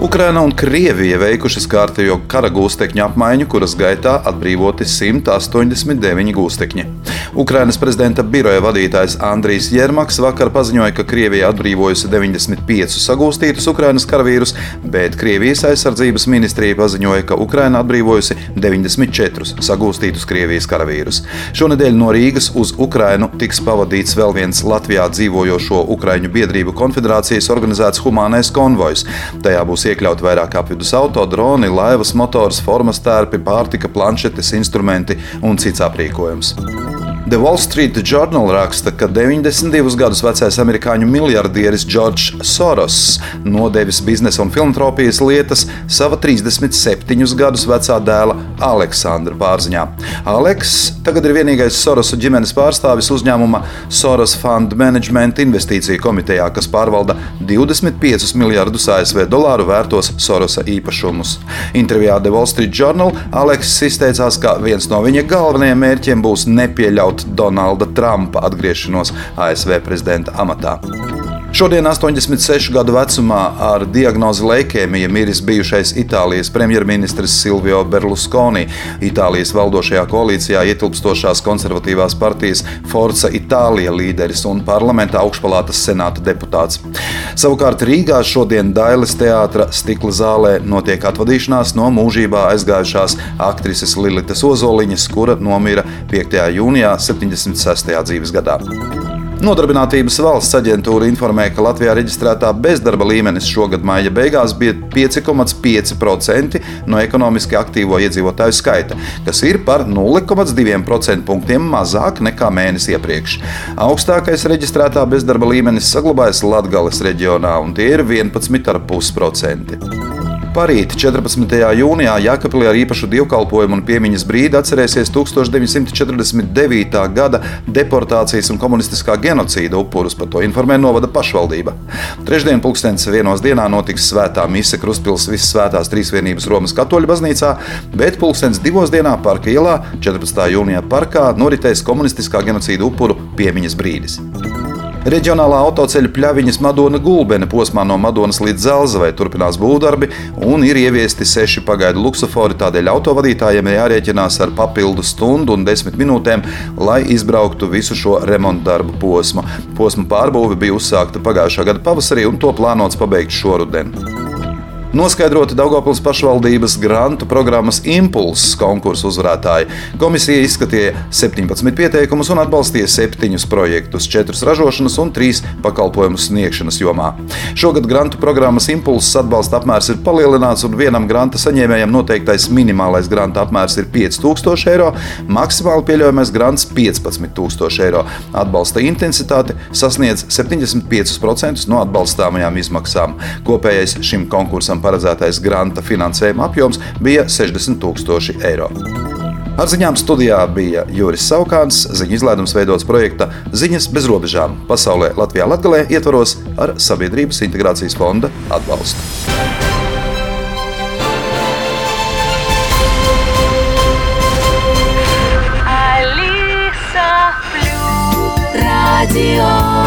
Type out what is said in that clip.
Ukraina un Krievija veikušas kārtējo kara gūstekņu apmaiņu, kuras gaitā atbrīvoti 189 gūstekņi. Ukrainas prezidenta biroja vadītājs Andrijs Jermaks vakar paziņoja, ka Krievija atbrīvojusi 95 sagūstītus Ukrainas karavīrus, bet Krievijas aizsardzības ministrija paziņoja, ka Ukraina atbrīvojusi 94 sagūstītus Krievijas karavīrus. Šonadēļ no Rīgas uz Ukrainu tiks pavadīts vēl viens Latvijā dzīvojošo Ukraiņu biedrību konfederācijas organizēts humānais konvojs. Tajā būs iekļaut vairāk apvidus auto, droni, laivas, motors, formas tērpi, pārtika, planšetes, instrumenti un cits aprīkojums. The Wall Street Journal raksta, ka 92 gadus vecais amerikāņu miljardieris Džordžs Soros nodevis biznesa un filantropijas lietas sava 37 gadus vecā dēla Aleksandra pārziņā. Aleks tagad ir vienīgais Sorosa ģimenes pārstāvis uzņēmuma Soros Fund Management investīciju komitejā, kas pārvalda 25 miljardus ASV dolāru vērtos Sorosa īpašumus. Intervijā The Wall Street Journal Aleks izteicās, ka viens no viņa galvenajiem mērķiem būs nepieļaut Donalda Trumpa atgriešanos ASV prezidenta amatā. Šodien, 86 gadu vecumā, ar diagnozi leikēmija miris bijušais Itālijas premjerministrs Silvio Berlusconi, Itālijas valdošajā koalīcijā ietilpstošās konservatīvās partijas Forza Itālija līderis un parlamenta augšpalātas senāta deputāts. Savukārt Rīgā šodien Dailes teātra stikla zālē notiek atvadīšanās no mūžībā aizgājušās aktrises Lilitas Ozoliņas, kura nomira 5. jūnijā 76. dzīves gadā. Nodarbinātības valsts aģentūra informē, ka Latvijā reģistrētā bezdarba līmenis šogad maija beigās bija 5,5% no ekonomiski aktīvo iedzīvotāju skaita, kas ir par 0,2% punktiem mazāk nekā mēnesi iepriekš. Augstākais reģistrētā bezdarba līmenis saglabājas Latgales reģionā, un tie ir 11,5%. Parīt, 14. jūnijā, Jēkabīlī ar īpašu dievkalpojumu un piemiņas brīdi atcerēsies 1949. gada deportācijas un komunistiskā genocīda upurus. Par to informē Novada pašvaldība. Trešdien, pulkstenis vienos dienā, notiks svētā mise Krustpils visas svētās trīsvienības Romas katoļu baznīcā, bet pulkstenis divos dienā Parka ielā 14. jūnijā parkā noritēs komunistiskā genocīda upuru piemiņas brīdis. Reģionālā autoceļa pļaviņas Madona Gulbene posmā no Madonas līdz Zelzavai turpinās būvdarbi un ir ieviesti seši pagaidu luksofori. Tādēļ autovadītājiem jārēķinās ar papildu stundu un desmit minūtēm, lai izbrauktu visu šo remontu darbu posmu. Posma pārbūve bija uzsākta pagājušā gada pavasarī un to plānots pabeigt šoruden. Noskaidroti Daugopils pašvaldības grantu programmas Impulss konkursu uzvarētāji. Komisija izskatīja 17 pieteikumus un atbalstīja 7 projektus, 4 ražošanas un 3 pakalpojumu sniegšanas jomā. Šogad grantu programmas Impulss atbalsta apmērs ir palielināts un vienam granta saņēmējam noteiktais minimālais granta apmērs ir 5000 eiro, maksimāli pieļaujamais grants 15000 eiro. Atbalsta intensitāte sasniedz 75% no atbalstāmajām izmaksām. Kopējais šim konkursam paredzētais granta finansējuma apjoms bija 60 000 eiro. Ar ziņām studijā bija Juris Saukāns, ziņu izlaidums veidots projekta Ziņas bez robežām pasaulē Latvijā Latgalē ietvaros ar Sabiedrības integrācijas fonda atbalstu. Radio